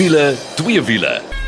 wiele, twee wiele.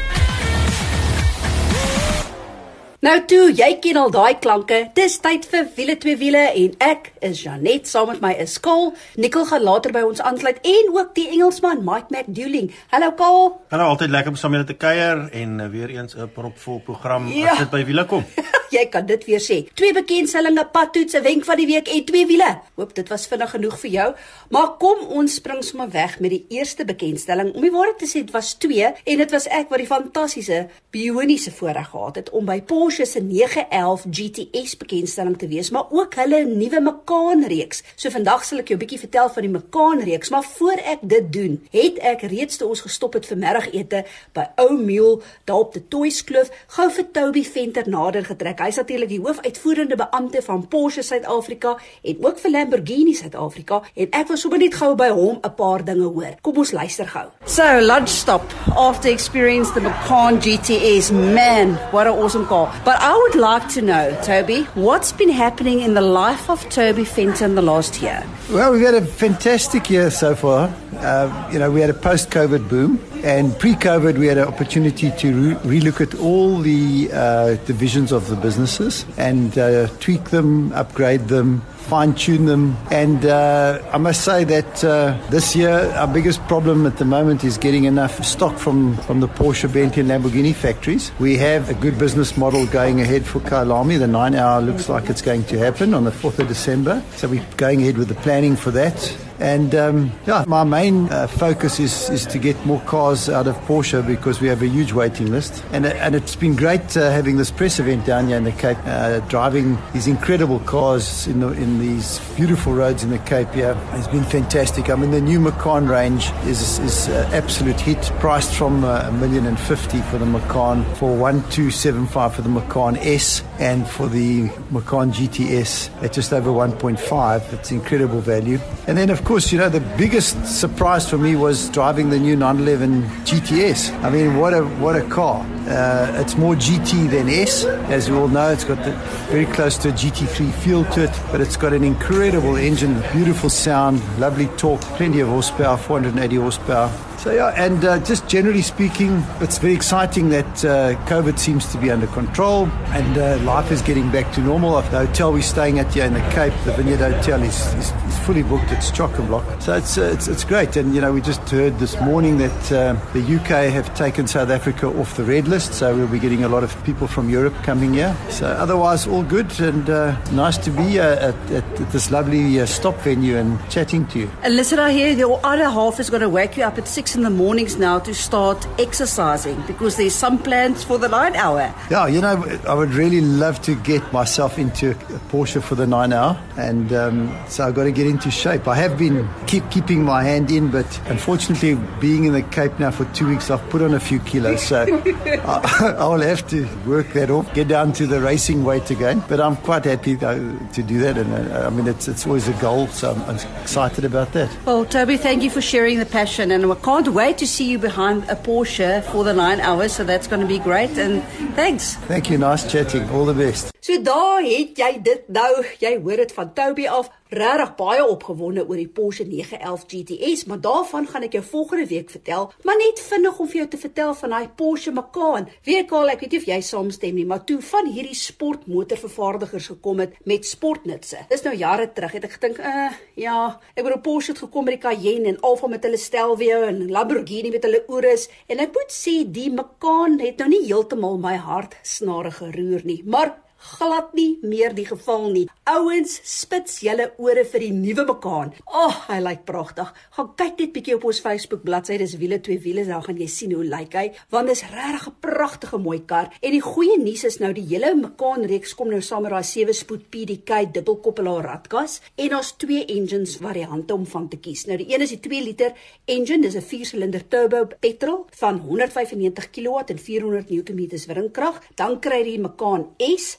Nou toe, jy ken al daai klanke. Dis tyd vir wiele twee wiele en ek is Janet saam met my is Kol. Nicole gaan later by ons aansluit en ook die Engelsman Mike McDouling. Hallo Kol. Hallo, altyd lekker om saam met julle te kuier en uh, weer eens 'n propvol program Ja. as dit by wiele kom. jy kan dit weer sê. Twee bekendstellinge, padtoets, 'n wenk van die week en twee wiele. Hoop dit was vinnig genoeg vir jou. Maar kom ons spring sommer weg met die eerste bekendstelling. Om die waarheid te sê, dit was twee en dit was ek wat die fantastiese bioniese voorreg gehad het om by Porsche se 911 GTS bekendstelling te wees, maar ook hulle nuwe Macan reeks. So vandag sal ek jou 'n bietjie vertel van die Macan reeks, maar voor ek dit doen, het ek reeds toe ons gestop het vir middagete by Ou Mule daar op die Toyskloof gou vir Toby Venter nader getrek. Hy's natuurlik die hoofuitvoerende beampte van Porsche Suid-Afrika en ook vir Lamborghini Suid-Afrika en ek wil sommer net gou by hom 'n paar dinge hoor. Kom ons luister gou. So, lunch stop after experience the Macan GTS. Man, what an awesome car. But I would like to know, Toby, what's been happening in the life of Toby Fenton the last year? Well, we've had a fantastic year so far. Uh, you know, we had a post-COVID boom, and pre-COVID, we had an opportunity to re- relook at all the uh, divisions of the businesses and uh, tweak them, upgrade them, fine-tune them. And uh, I must say that uh, this year, our biggest problem at the moment is getting enough stock from, from the Porsche, Bentley, and Lamborghini factories. We have a good business model going ahead for Kailami. The nine-hour looks like it's going to happen on the 4th of December. So we're going ahead with the planning for that. And um, yeah, my main uh, focus is, is to get more cars out of Porsche because we have a huge waiting list. And, and it's been great uh, having this press event down here in the Cape, uh, driving these incredible cars in, the, in these beautiful roads in the Cape here. It's been fantastic. I mean, the new Macan range is, is uh, absolute hit, priced from uh, a million and fifty for the Macan, for 1275 for the Macan S, and for the Macan GTS at just over 1.5. It's incredible value. And then, of course, you know, the biggest surprise for me was driving the new 911 GTS. I mean, what a what a car! Uh, it's more GT than S, as we all know. It's got the, very close to a GT3 feel to it, but it's got an incredible engine, beautiful sound, lovely torque, plenty of horsepower, 480 horsepower. So yeah, and uh, just generally speaking, it's very exciting that uh, COVID seems to be under control and uh, life is getting back to normal. The hotel we're staying at here in the Cape, the Vineyard Hotel, is, is, is fully booked. It's chock a block. So it's, uh, it's it's great. And you know, we just heard this morning that uh, the UK have taken South Africa off the red list, so we'll be getting a lot of people from Europe coming here. So otherwise, all good and uh, nice to be at, at, at this lovely stop venue and chatting to you. And listen, I hear your other half is going to wake you up at in the mornings now to start exercising because there's some plans for the nine hour. Yeah, you know, I would really love to get myself into a Porsche for the nine hour, and um, so I've got to get into shape. I have been keep keeping my hand in, but unfortunately, being in the Cape now for two weeks, I've put on a few kilos, so I, I will have to work that off, get down to the racing weight again. But I'm quite happy though, to do that, and uh, I mean, it's it's always a goal, so I'm, I'm excited about that. Well, Toby, thank you for sharing the passion, and I can't wait to see you behind a Porsche for the nine hours. So that's going to be great. And thanks. Thank you, nice chatting. All the best. So daar het jy dit nou, jy hoor dit van Toby af, regtig baie opgewonde oor die Porsche 911 GTS, maar daarvan gaan ek jou volgende week vertel, maar net vinnig om vir jou te vertel van daai Porsche Macan. Weet al, ek weet nie of jy saamstem nie, maar toe van hierdie sportmotorvervaardigers gekom het met sportnutse. Dis nou jare terug het ek gedink, uh ja, ek bedoel Porsche het gekom met die Cayenne en Alfa met hulle Stelvio en Lamborghini met hulle Urus en ek moet sê die Macan het nou nie heeltemal my hart snare geroer nie, maar glad nie meer die geval nie. Ouens, spits julle ore vir die nuwe Macan. Ag, oh, hy lyk pragtig. Gaan kyk net bietjie op ons Facebook bladsy, dis wiele twee wiele, dan gaan jy sien hoe lyk hy, want dis regtig 'n pragtige mooi kar. En die goeie nuus is nou die hele Macan reeks kom nou saam met daai 7 spoed PDK dubbelkoppelaar radkas en ons twee engines variante om van te kies. Nou die een is die 2 liter engine, dis 'n 4-silinder turbo petrol van 195 kW en 400 Nm wringkrag. Dan kry jy die Macan S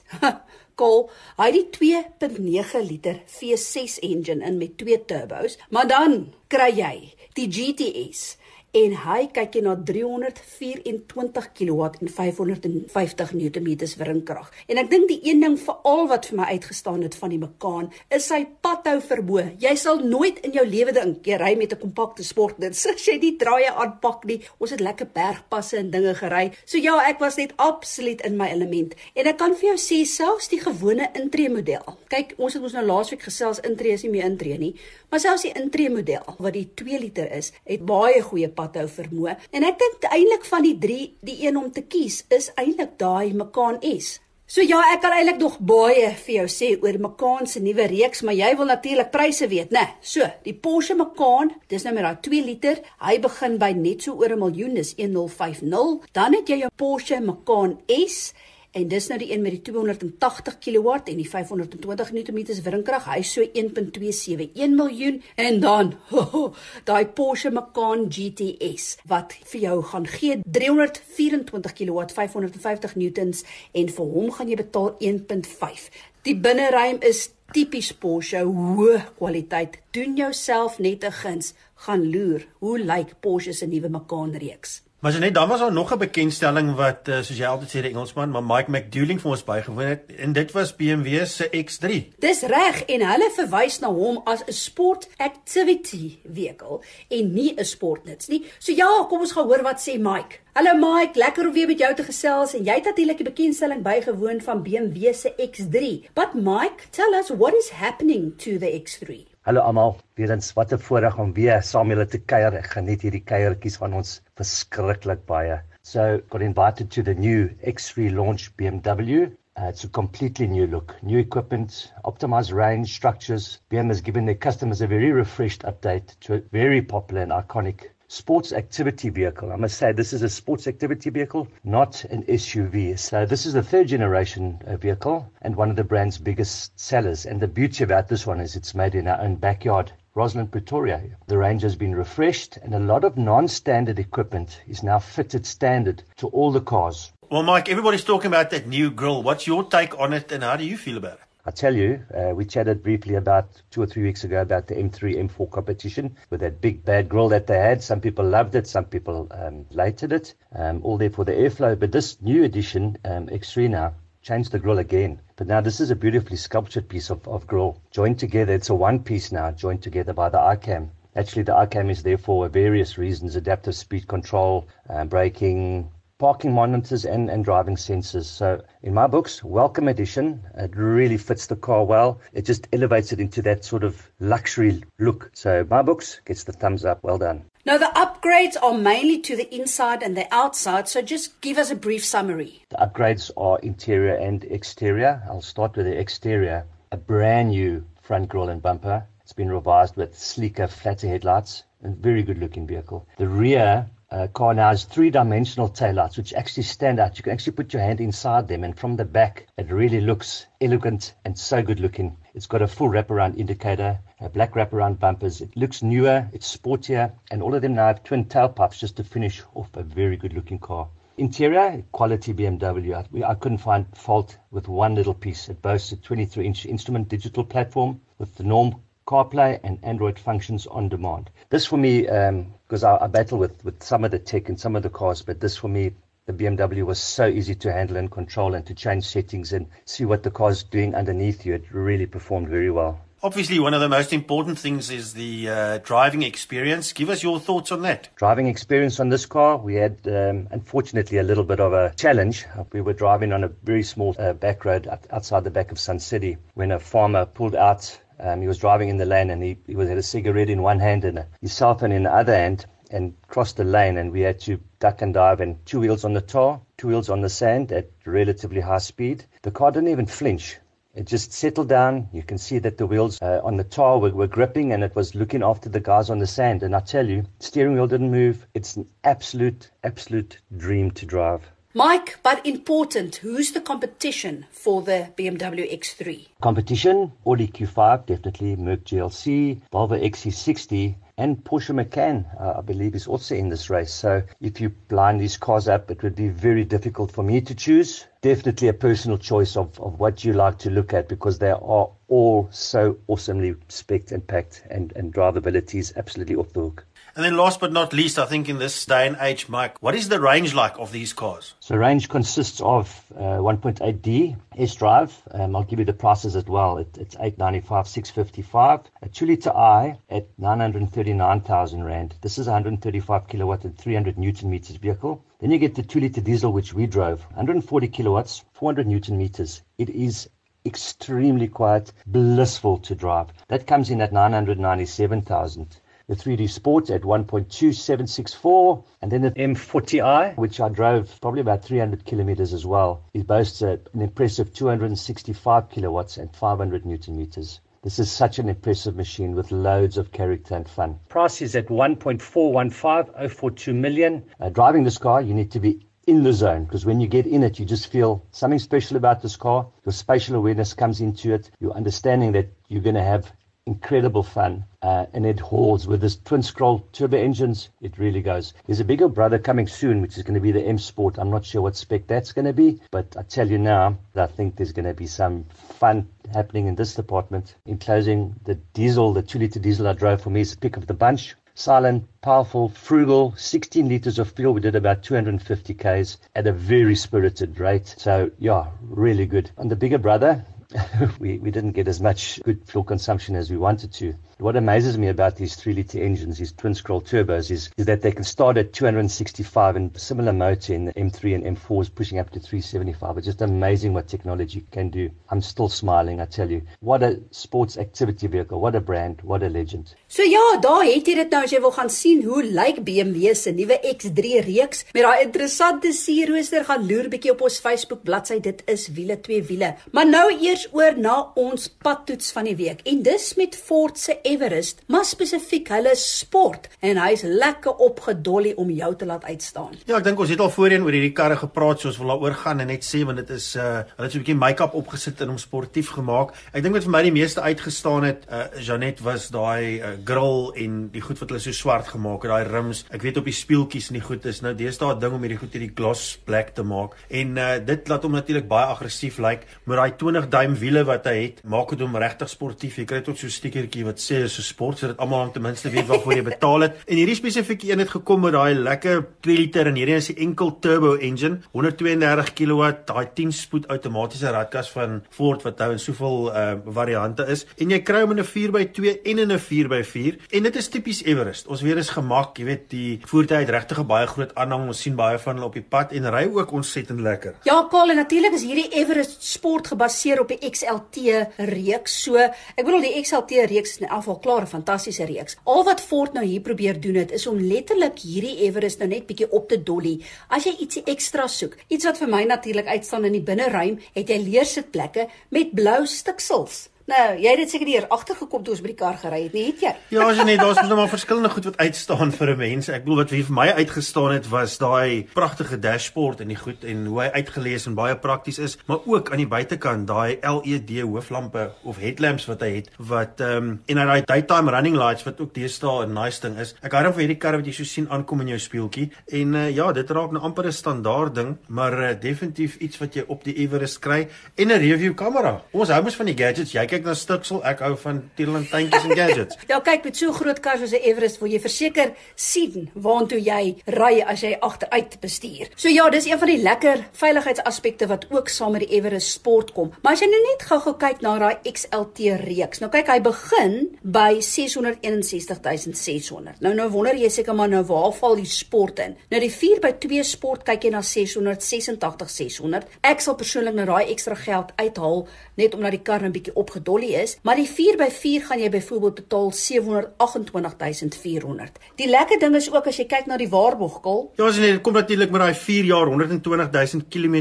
Kol, hy het die 2.9 liter V6 engine in met twee turbos, maar dan kry jy die GTS en hy kyk jy na 324 kW en 550 Nm wringkrag. En ek dink die een ding veral wat vir my uitgestaan het van die Macan is sy padhou vermoë. Jy sal nooit in jou lewe dink jy ry met 'n kompakte sportnet. As jy die draaie aanpak nie, ons het lekker bergpasse en dinge gery. So ja, ek was net absoluut in my element. En ek kan vir jou sê selfs die gewone intree model. Kyk, ons het ons nou laasweek gesels intree is nie meer intree nie, maar selfs die intree model wat die 2 liter is, het baie goeie padhou vermoë. En ek dink eintlik van die 3, die een om te kies is eintlik daai Macan S. So ja, ek kan eintlik nog baie vir jou sê oor Macan se nuwe reeks, maar jy wil natuurlik pryse weet, né? So, die Porsche Macan, dis nou met daai 2 liter, hy begin by net so oor 'n miljoen, dis 1050. Dan het jy jou Porsche Macan S En dis nou die een met die 280 kW en die 520 Nm wringkrag. Hy so 1.271 miljoen en dan daai Porsche Macan GTS wat vir jou gaan gee 324 kW 550 Newtons en vir hom gaan jy betaal 1.5. Die binneruim is tipies Porsche, hoë kwaliteit. Doen jouself net 'n guns, gaan loer. Hoe lyk Porsche se nuwe Macan reeks? Maar so net dan was daar nog 'n bekendstelling wat uh, soos jy altyd sê die Engelsman, maar Mike McDouling vir ons bygewoon het en dit was BMW se X3. Dis reg en hulle verwys na hom as 'n sport activity vehicle en nie 'n sportnuts nie. So ja, kom ons gaan hoor wat sê Mike. Hallo Mike, lekker om weer met jou te gesels en jy het natuurlik die bekendstelling bygewoon van BMW se X3. But Mike, tell us what is happening to the X3. Hallo almal, weer eens wat 'n voorreg om weer saam julle te kuier. Ek geniet hierdie kuiertjies van ons verskriklik baie. So, got invited to the new X3 launch BMW. Uh, it's a completely new look, new equipment, optimized range structures. BMW has given their customers a very refreshed update to a very popular and iconic sports activity vehicle. I must say this is a sports activity vehicle, not an SUV. So this is the third generation uh, vehicle and one of the brand's biggest sellers. And the beauty about this one is it's made in our own backyard. Roslyn Pretoria. The range has been refreshed and a lot of non-standard equipment is now fitted standard to all the cars. Well, Mike, everybody's talking about that new grill. What's your take on it and how do you feel about it? I tell you, uh, we chatted briefly about two or three weeks ago about the M3, M4 competition with that big bad grill that they had. Some people loved it, some people um, hated it, um, all there for the airflow. But this new edition, um, X3 now, changed the grill again. But now this is a beautifully sculptured piece of, of grill joined together. It's a one piece now, joined together by the ICAM. Actually, the ICAM is there for various reasons adaptive speed control, um, braking, parking monitors and, and driving sensors. So in my books, welcome edition. It really fits the car well. It just elevates it into that sort of luxury look. So my books gets the thumbs up. Well done. Now the upgrades are mainly to the inside and the outside. So just give us a brief summary. The upgrades are interior and exterior. I'll start with the exterior. A brand new front grille and bumper. It's been revised with sleeker, flatter headlights. A very good looking vehicle. The rear uh, car now has three-dimensional taillights, which actually stand out. You can actually put your hand inside them, and from the back, it really looks elegant and so good looking. It's got a full wraparound indicator, a black wraparound bumpers. It looks newer, it's sportier, and all of them now have twin tailpipes just to finish off a very good looking car. Interior, quality BMW. I, I couldn't find fault with one little piece. It boasts a 23 inch instrument digital platform with the norm CarPlay and Android functions on demand. This for me, because um, I, I battle with, with some of the tech and some of the cars, but this for me, the BMW was so easy to handle and control and to change settings and see what the car's doing underneath you. It really performed very well. Obviously, one of the most important things is the uh, driving experience. Give us your thoughts on that. Driving experience on this car, we had um, unfortunately a little bit of a challenge. We were driving on a very small uh, back road outside the back of Sun City when a farmer pulled out um, he was driving in the lane and he, he was had a cigarette in one hand and his cell phone in the other hand and crossed the lane and we had to duck and dive and two wheels on the tar, two wheels on the sand at relatively high speed. The car didn't even flinch. It just settled down. You can see that the wheels uh, on the tar were, were gripping and it was looking after the guys on the sand. And I tell you, steering wheel didn't move. It's an absolute, absolute dream to drive. Mike, but important, who's the competition for the BMW X3? Competition, Audi Q5, definitely, Merc GLC, Volvo XC60, and Porsche Macan, uh, I believe, is also in this race. So if you line these cars up, it would be very difficult for me to choose. Definitely a personal choice of, of what you like to look at because they are all so awesomely spec and packed, and, and drivability is absolutely off the hook. And then last but not least, I think in this day and age, Mike, what is the range like of these cars? So range consists of uh, 1.8D S drive. Um, I'll give you the prices as well. It, it's 895, 655. A 2 liter I at 939,000 rand. This is 135 kilowatt and 300 newton meters vehicle. Then you get the 2 liter diesel, which we drove, 140 kilowatts, 400 newton meters. It is extremely quiet, blissful to drive. That comes in at 997,000 the 3D Sport at 1.2764, and then the M40i, which I drove probably about 300 kilometers as well. It boasts an impressive 265 kilowatts and 500 newton meters. This is such an impressive machine with loads of character and fun. Price is at 1.415, 042 million. Uh, driving this car, you need to be in the zone because when you get in it, you just feel something special about this car. Your spatial awareness comes into it. You're understanding that you're going to have incredible fun uh, and it holds with this twin scroll turbo engines it really goes there's a bigger brother coming soon which is going to be the m sport i'm not sure what spec that's going to be but i tell you now that i think there's going to be some fun happening in this department in closing the diesel the two liter diesel i drove for me is the pick of the bunch silent, powerful, frugal, 16 liters of fuel. We did about 250 Ks at a very spirited rate. So, yeah, really good. And the bigger brother, we, we didn't get as much good fuel consumption as we wanted to. What amazes me about these 3 litre engines, these twin scroll turbos, is, is that they can start at 265 and similar motor in the M3 and M4s pushing up to 375. It's just amazing what technology can do. I'm still smiling, I tell you. What a sports activity vehicle, what a brand, what a legend. So ja, daar het jy dit nou as jy wil gaan sien hoe lyk BMW se nuwe X3 reeks met daai interessante sierrooster gaan loer bietjie op ons Facebook bladsy. Dit is wiele twee wiele. Maar nou eers oor na ons padtoets van die week. En dis met Ford se Everest, maar spesifiek hulle sport en hy's lekker opgedolly om jou te laat uitstaan. Ja, ek dink ons het al voorheen oor hierdie karre gepraat, so ons wil daaroor gaan en net sê want dit is uh hulle het so 'n bietjie make-up opgesit en hom sportief gemaak. Ek dink wat vir my die meeste uitgestaan het, uh Janet was daai uh, grill en die goed wat hulle so swart gemaak het, daai rims. Ek weet op die speeltjies en die goed is nou deesdae 'n ding om hierdie goed hierdie gloss black te maak. En uh dit laat hom natuurlik baie aggressief lyk like, met daai 20 duim wiele wat hy het. Maak dit hom regtig sportief. Jy kry tot so 'n stickertjie wat sê is 'n sport sodat almal ten minste weet waarvoor jy betaal het. En hierdie spesifieke een het gekom met daai lekker 2 liter en hierdie is 'n enkel turbo engine, 132 kW, daai 10 spoed outomatiese radkas van Ford wat nou in soveel uh variante is. En jy kry hom in 'n 4x2 en in 'n 4x4 en dit is tipies Everest. Ons weer is gemak, jy weet, die voertuig het regtig 'n baie groot aanhang. Ons sien baie van hulle op die pad en ry ook ontsettend lekker. Ja, Karl, en natuurlik is hierdie Everest sport gebaseer op die XLT reeks. So, ek bedoel die XLT reeks is elk geval klaar 'n fantastiese reeks. Al wat Ford nou hier probeer doen het is om letterlik hierdie Everest nou net bietjie op te dolly. As jy ietsie ekstra soek, iets wat vir my natuurlik uitstaan in die binneruim, het jy leersitplekke met blou stiksels. Nou, jy het dit seker hier agtergekom toe ons by die kar gery het, nie het jy? Ja, as jy net daar's nog maar verskillende goed wat uitstaan vir 'n mens. Ek bedoel wat vir my uitgestaan het was daai pragtige dashboard en die goed en hoe hy uitgelees en baie prakties is, maar ook aan die buitekant daai LED hooflampe of headlamps wat hy het wat ehm um, en daai daytime running lights wat ook deesdae 'n nice ding is. Ek hou van hierdie karre wat jy so sien aankom in jou speeltjie en uh, ja, dit raak nou amper 'n standaard ding, maar uh, definitief iets wat jy op die Everest kry en 'n review kamera. Ons hou mos van die gadgets. Jy kyk na stiksel, ek hou van tiedeling tuintjies en gadgets. ja, kyk met so groot kar soos 'n Everest wil jy verseker sien waantoe jy ry as jy agteruit bestuur. So ja, dis een van die lekker veiligheidsaspekte wat ook saam met die Everest sport kom. Maar as jy nou net gou-gou kyk na daai XLT reeks. Nou kyk, hy begin by 661600. Nou nou wonder jy seker maar nou waar val die sport in? Nou die 4x2 sport kyk jy na 686600. Ek sal persoonlik nou daai ekstra geld uithaal net omdat die kar 'n bietjie opgedolly is, maar die 4x4 gaan jy byvoorbeeld betaal 728400. Die lekker ding is ook as jy kyk na die waarborgkol. Ja, as jy net kom natuurlik met daai 4 jaar 120000 km uh,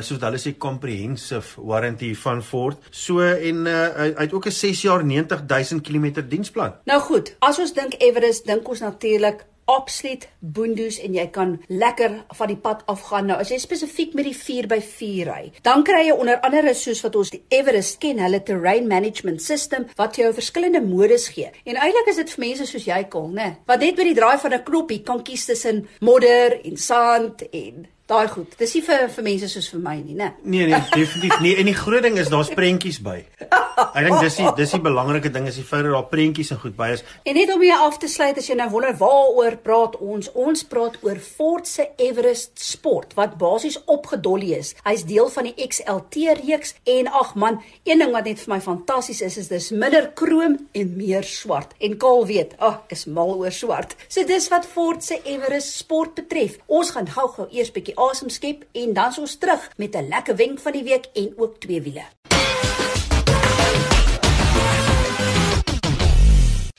soos hulle sê comprehensive warranty van Ford. So en uh, hy het ook 'n 6 jaar 90000 km diensplan. Nou goed, as ons dink Everest, dink ons natuurlik absoluut boondoes en jy kan lekker van die pad afgaan. Nou as jy spesifiek met die 4x4 ry, dan kry jy onder andere soos wat ons die Everest ken, hulle terrain management system wat jou verskillende modus gee. En eintlik is dit vir mense soos jy kom, né? Wat net met die draai van 'n knoppie kan kies tussen modder en sand en Daai goed. Dis nie vir vir mense soos vir my nie, né? Nee nee, definitief nie. En die groot ding is daar's prentjies by. Ek dink dis die dis die belangrike ding is die feit dat daar prentjies en goed by is. En net om hier af te sluit as jy nou wonder waaroor praat ons? Ons praat oor Ford se Everest Sport wat basies opgedolly is. Hy's deel van die XLT reeks en ag man, een ding wat net vir my fantasties is is dis minder krom en meer swart. En Kaal weet, ag, ek is mal oor swart. So dis wat Ford se Everest Sport betref. Ons gaan gou-gou eers bietjie asem skep en dan ons terug met 'n lekker wenk van die week en ook twee wiele.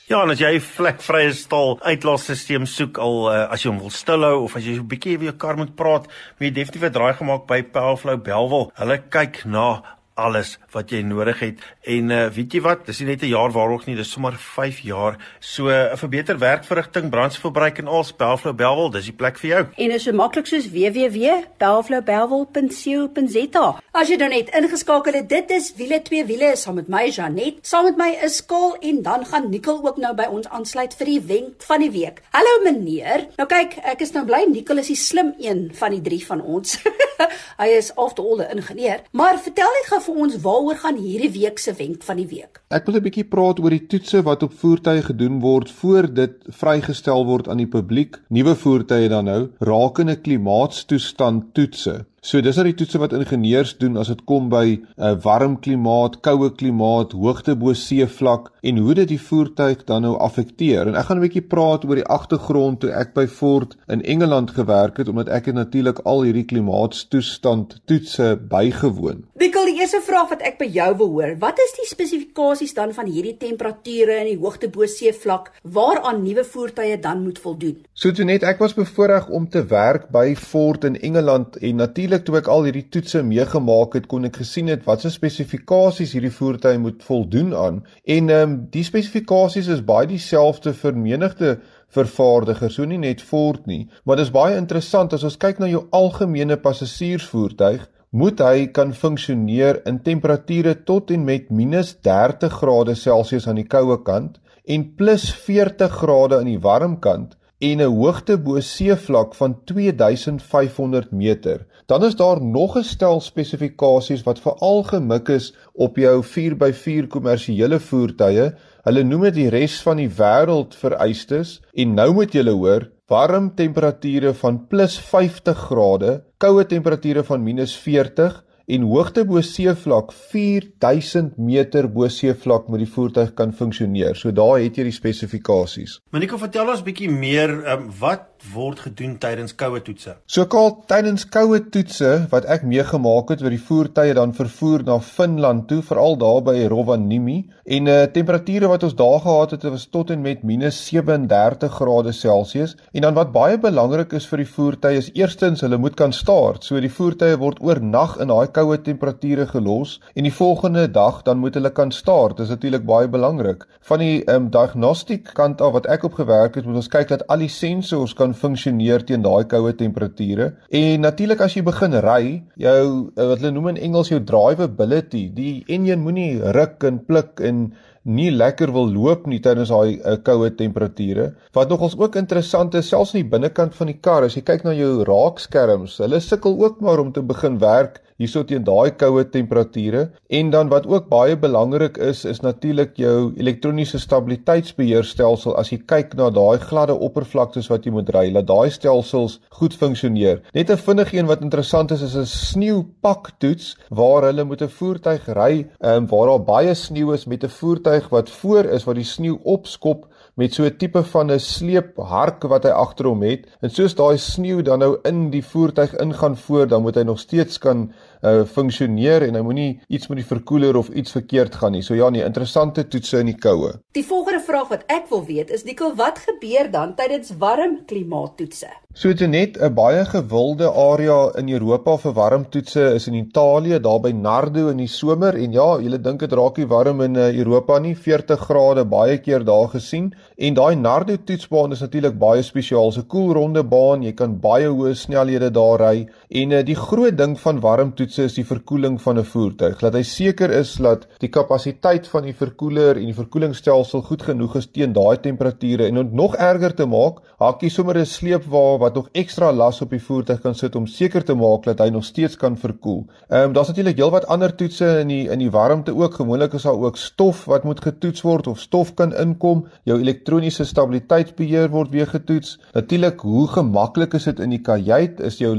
Ja, en as jy 'n vlekvrye stal uitlaatstelsel soek al uh, as jy hom wil stilhou of as jy 'n bietjie weer jou kar moet praat, moet jy definitief 'n draai gemaak by Powerflow Belwel. Hulle kyk na alles wat jy nodig het. En uh, weet jy wat? Dis nie net 'n jaar waarog nie dis sommer 5 jaar. So 'n uh, verbeter werkverrigting brandstofverbruik en al Belflow Belwel dis die plek vir jou. En is so maklik soos www.belflowbelwel.co.za as jy nou net ingeskakel het dit is wiele twee wiele saam met my Janet saam met my is Skaal en dan gaan Nikkel ook nou by ons aansluit vir die wenk van die week. Hallo meneer. Nou kyk ek is nou bly Nikkel is die slim een van die drie van ons. Hy is after all 'n ingenieur. Maar vertel net vir ons waaroor gaan hierdie week se wenk van die week? Ek wil 'n bietjie praat oor die toetse wat op voertuie gedoen word voor dit vrygestel word aan die publiek. Nuwe voertuie dan nou rakende klimaatstoestand toetse. So dis al die toetse wat ingenieurs doen as dit kom by 'n uh, warm klimaat, koue klimaat, hoogte bo seevlak en hoe dit die voertuig dan nou affekteer. En ek gaan 'n bietjie praat oor die agtergrond toe ek by Ford in Engeland gewerk het omdat ek het natuurlik al hierdie klimaatstoestand toetse bygewoon. Dikkel, die eerste vraag wat ek by jou wil hoor, wat is die spesifikasies dan van hierdie temperature en die hoogte bo seevlak waaraan nuwe voertuie dan moet voldoen? So toe net ek was bevoorreg om te werk by Ford in Engeland en natuurlik natuurlik toe ek al hierdie toetse meegemaak het, kon ek gesien het wat se spesifikasies hierdie voertuig moet voldoen aan. En ehm um, die spesifikasies is baie dieselfde vir menigte vervaardigers, so nie net Ford nie, maar dit is baie interessant as ons kyk na jou algemene passasiersvoertuig moet hy kan funksioneer in temperature tot en met -30 grade Celsius aan die koue kant en +40 grade aan die warm kant en 'n hoogte bo seevlak van 2500 meter. Dan is daar nog 'n stel spesifikasies wat veral gemik is op jou 4x4 kommersiële voertuie. Hulle noem dit die res van die wêreld vereistes en nou moet jy hoor warm temperature van +50 grade, koue temperature van -40 en hoogte bo seevlak 4000 meter bo seevlak met die voertuig kan funksioneer. So daar het jy die spesifikasies. Maniko, vertel ons bietjie meer um, wat word gedoen tydens koue toetse? So kaal tydens koue toetse wat ek meegemaak het, word die voertuie dan vervoer na Finland toe, veral daar by Rovaniemi en uh temperature wat ons daar gehad het, was tot en met -37 grade Celsius. En dan wat baie belangrik is vir die voertuie is eerstens hulle moet kan staart. So die voertuie word oornag in daai koue temperature gelos en die volgende dag dan moet hulle kan staart. Dis natuurlik baie belangrik. Van die um diagnostiek kant af wat ek op gewerk het, moet ons kyk dat al die sensors kan funksioneer teen daai koue temperature. En natuurlik as jy begin ry, jou eh, wat hulle noem in Engels jou drivability, die enjin moenie ruk en pluk en nie lekker wil loop nie tydens daai uh, koue temperature. Wat nogals ook interessant is, selfs in die binnekant van die kar, as jy kyk na jou raakskerms, hulle sukkel ook maar om te begin werk hierso teen daai koue temperature. En dan wat ook baie belangrik is is natuurlik jou elektroniese stabiliteitsbeheerstelsel. As jy kyk na daai gladde oppervlaktes wat jy moet ry dat daai stelsels goed funksioneer. Net 'n vinnig een wat interessant is is 'n sneeupaktoets waar hulle met 'n voertuig ry um, waar daar baie sneeu is met 'n voertuig wat voor is wat die sneeu opskop met so 'n tipe van 'n sleephark wat hy agter hom het. En soos daai sneeu dan nou in die voertuig ingaan voor dan moet hy nog steeds kan uh, funksioneer en hy moenie iets met die verkoeler of iets verkeerd gaan nie. So ja, nee, interessante toetse in die koue. Die volgende vraag wat ek wil weet is Nico, wat gebeur dan tydens warm klimaattoetse? So dit net 'n baie gewilde area in Europa vir warmtoetse is in Italië, daar by Nardo in die somer en ja, julle dink dit raak nie warm in eh, Europa nie, 40 grade baie keer daar gesien. En daai Nardo toetsbaan is natuurlik baie spesiaal. 'n Koelronde baan, jy kan baie hoë snelhede daar ry En uh, die groot ding van warmtoetse is die verkoeling van 'n voertuig. Laat hy seker is dat die kapasiteit van die verkoeler en die verkoelingsstelsel goed genoeg is teen daai temperature en om nog erger te maak, hakkie sommer 'n sleepwa wat nog ekstra las op die voertuig kan sit om seker te maak dat hy nog steeds kan verkoel. Ehm um, daar's natuurlik heelwat ander toetse in die in die warmte ook. Gewoonlik is daar ook stof wat moet getoets word of stof kan inkom. Jou elektroniese stabiliteitsbeheer word weer getoets. Natuurlik, hoe gemaklik is dit in die kajuit? Is jou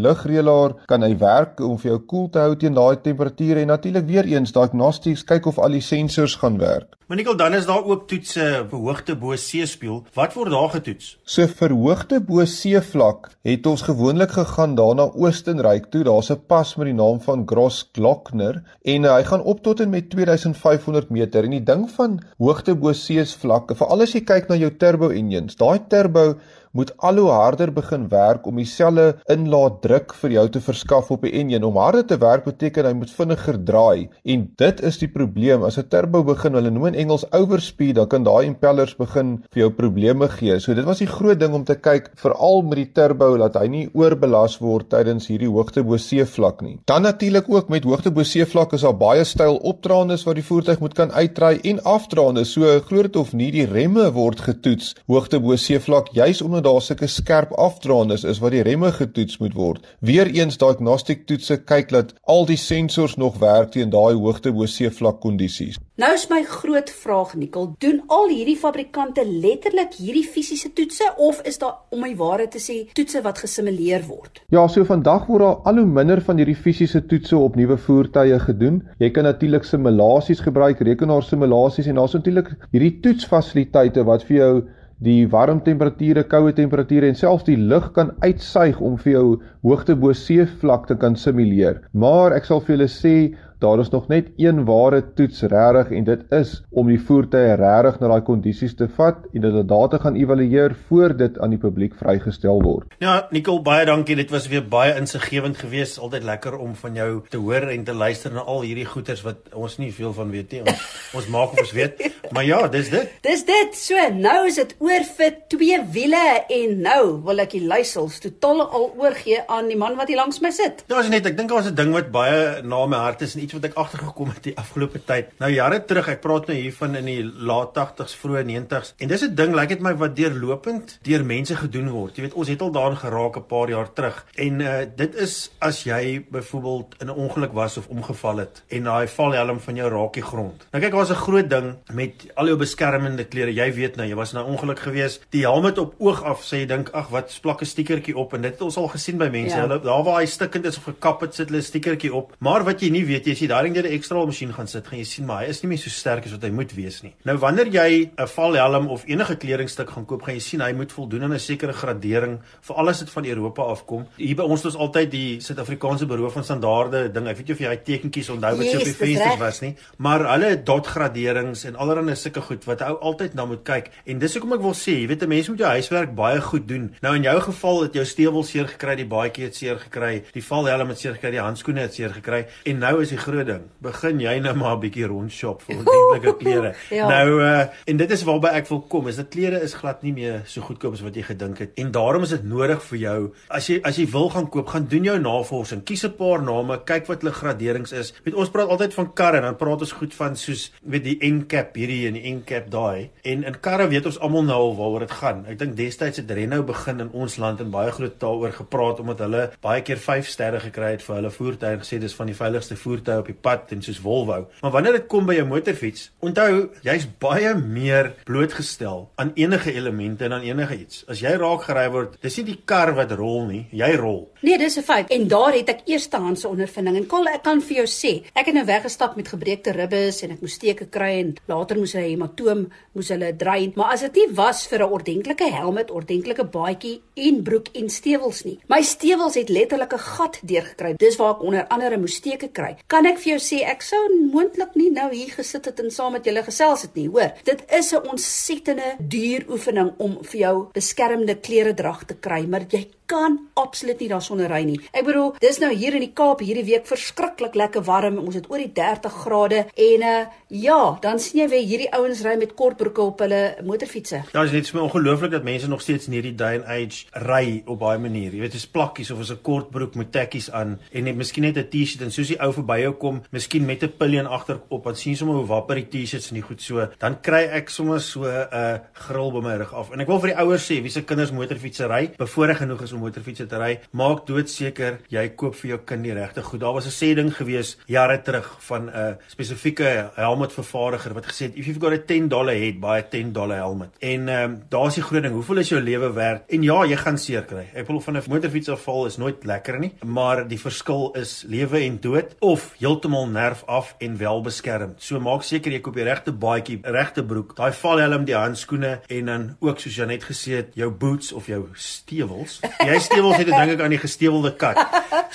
lugreëlaar kan hy werk om vir jou koel te hou teen daai temperature en natuurlik weer eens diagnostics kyk of al die sensors gaan werk. Manikkel dan is daar ook toetse vir hoogte bo seespieël. Wat word daar getoets? So vir hoogte bo seevlak het ons gewoonlik gegaan daarna Oostenryk toe. Daar's 'n pas met die naam van Grossglockner en uh, hy gaan op tot en met 2500 meter. En die ding van hoogte bo seevlak, veral as jy kyk na jou turbo engines, daai turbo moet al hoe harder begin werk om dieselfde inlaatdruk vir jou te verskaf op die enjin. Om harder te werk beteken hy moet vinniger draai en dit is die probleem. As 'n turbo begin, hulle noem in Engels overspeed, dan kan daai impellers begin vir jou probleme gee. So dit was die groot ding om te kyk veral met die turbo dat hy nie oorbelas word tydens hierdie hoogte bo seevlak nie. Dan natuurlik ook met hoogte bo seevlak is daar baie styl opdraandes wat die voertuig moet kan uitdraai en afdraandes. So glo dit of nie die remme word getoets hoogte bo seevlak juis omdat daar sulke skerp afdraandes is wat die remme getoets moet word. Weereens diagnostic toetse kyk dat al die sensors nog werk teen daai hoogte bo seevlak kondisies. Nou is my groot vraag Nikkel, doen al hierdie fabrikante letterlik hierdie fisiese toetse of is daar om my ware te sê toetse wat gesimuleer word? Ja, so vandag word daar al hoe minder van hierdie fisiese toetse op nuwe voertuie gedoen. Jy kan natuurlik simulasies gebruik, rekenaarsimulasies en daar's natuurlik hierdie toetsfasiliteite wat vir jou die warm temperature, koue temperature en selfs die lug kan uitsuig om vir jou hoogte bo seevlakte kan simuleer. Maar ek sal vir julle sê daar is nog net een ware toets regtig en dit is om die voertuie regtig na daai kondisies te vat en dit data gaan evalueer voor dit aan die publiek vrygestel word. Ja, Nicole, baie dankie. Dit was weer baie insiggewend geweest. Altyd lekker om van jou te hoor en te luister na al hierdie goeters wat ons nie veel van weet nie. Ons, ons maak of ons weet. Maar ja, dis dit. Dis dit. So, nou is dit oor vir twee wiele en nou wil ek die luisels totaal al oorgee aan die man wat hier langs my sit. Ja, is net ek dink daar's 'n ding wat baie na my hart is en iets wat ek agtergekom het die afgelope tyd. Nou jare terug, ek praat nou hiervan in die laat 80s, vroeë 90s. En dis 'n ding lyk like dit my wat deurlopend deur mense gedoen word. Jy weet, ons het al daarin geraak 'n paar jaar terug. En uh dit is as jy byvoorbeeld in 'n ongeluk was of omgeval het en daai valhelm van jou raak die grond. Nou kyk, daar's 'n groot ding met al jou beskermende klere. Jy weet nou, jy was in 'n ongeluk gewees. Die helm het op oog af sê jy dink, ag, wat splak 'n stiekertjie op en dit het ons al gesien by mense. Ja. Hulle daar waar hy stikkend is of gekap het, sit hulle 'n stiekertjie op. Maar wat jy nie weet, jy sien daai ding deur 'n ekstra masjien gaan sit, gaan jy sien maar hy is nie meer so sterk as wat hy moet wees nie. Nou wanneer jy 'n valhelm of enige kledingstuk gaan koop, gaan jy sien hy moet voldoen aan 'n sekere gradering vir alles wat van Europa afkom. Hier by ons het ons altyd die Suid-Afrikaanse Buro van Standaarde ding. Ek weet jy of jy daai tekentjies onthou wat yes, so op die vensters was nie, maar hulle het dot graderings en allerlei sulke goed wat ou altyd na moet kyk. En dis hoekom ek wil sê, jy weet 'n mens moet jou huiswerk baie goed doen. Nou in jou geval het jou stewel seer gekry, die baadjie het seer gekry, die valhelm het seer gekry, die handskoene het seer gekry en nou is die groot ding begin jy nou maar 'n bietjie rondshop vir ordentlike klere. ja. Nou uh en dit is waarby ek wil kom, is dat klere is glad nie meer so goedkoop as wat jy gedink het. En daarom is dit nodig vir jou as jy as jy wil gaan koop, gaan doen jou navorsing. Kies 'n paar name, kyk wat hulle graderings is. Weet ons praat altyd van karre, dan praat ons goed van soos weet die N-cap hierdie en die N-cap daai. En in karre weet ons almal nou al waaroor dit gaan. Ek dink destyds het Renault begin in ons land en baie groot daaroor gepraat omdat hulle baie keer 5 sterre gekry het vir hulle voertuie gesê dis van die veiligste voertuie op die pad en soos Volvo. Maar wanneer dit kom by jou motorfiets, onthou, jy's baie meer blootgestel aan enige elemente en aan enige iets. As jy raak gery word, dis nie die kar wat rol nie, jy rol. Nee, dis 'n feit. En daar het ek eerstehandse ondervinding. En kol, ek kan vir jou sê, ek het nou weggestap met gebreekte ribbes en ek moes steke kry en later moes hulle hematoom moes hulle drein. Maar as dit nie was vir 'n ordentlike helm, ordentlike baadjie en broek en stewels nie. My stewels het letterlik 'n gat deurgekry. Dis waar ek onder andere moes steke kry. Kan ek vir jou sê ek sou moontlik nie nou hier gesit het en saam met julle gesels het nie, hoor. Dit is 'n ontsettende duur oefening om vir jou beskermende klere drag te kry, maar jy kan absoluut nie daarsonder ry nie. Ek bedoel, dis nou hier in die Kaap hierdie week verskriklik lekker warm. Ons het oor die 30 grade en uh ja, dan sien jy weer hierdie ouens ry met kortbroeke op hulle motorfietsse. Ja, dit is so ongelooflik dat mense nog steeds in hierdie day and age ry op baie maniere. Jy weet, dis plakkies of 'n kortbroek met tekkies aan en net miskien net 'n T-shirt en soos die ou verby jou kom, miskien met 'n pillion agterop, wat sien sommer hoe wapper die T-shirts nie goed so, dan kry ek sommer so 'n uh, gril by my rug af. En ek wil vir die ouers sê, wie se kinders motorfietsse ry, bevoorreg genoeg is om motorfietsse te ry, maak doodseker jy koop vir jou kind die regte goed. Daar was 'n sê ding gewees jare terug van 'n uh, spesifieke helmetvervaardiger wat gesê het if you've got a 10 dollar head, buy a 10 dollar helmet. En ehm um, daar's die groot ding, hoeveel is jou lewe werd? En ja, jy gaan seer kry. Ek bedoel van 'n motorfiets afval is nooit lekker nie, maar die verskil is lewe en dood of heeltemal nerf af en wel beskermd. So maak seker jy koop die regte baadjie, regte broek, daai valhelm, die handskoene en dan ook soos jy net gesê het, jou boots of jou stewels. Jy stewels het dink ek aan die gestewelde kat.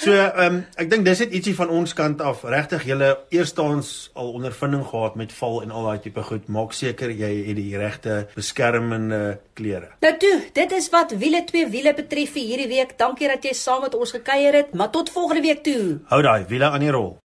So ehm um, ek dink dis net ietsie van ons kant af. Regtig julle eerstehands al ondervinding gehad met val en al daai tipe goed. Maak seker jy het die regte beskermende klere. Nou toe, dit is wat wiele twee wiele betref vir hierdie week. Dankie dat jy saam met ons gekuier het, maar tot volgende week toe. Hou daai wiele aan die rol.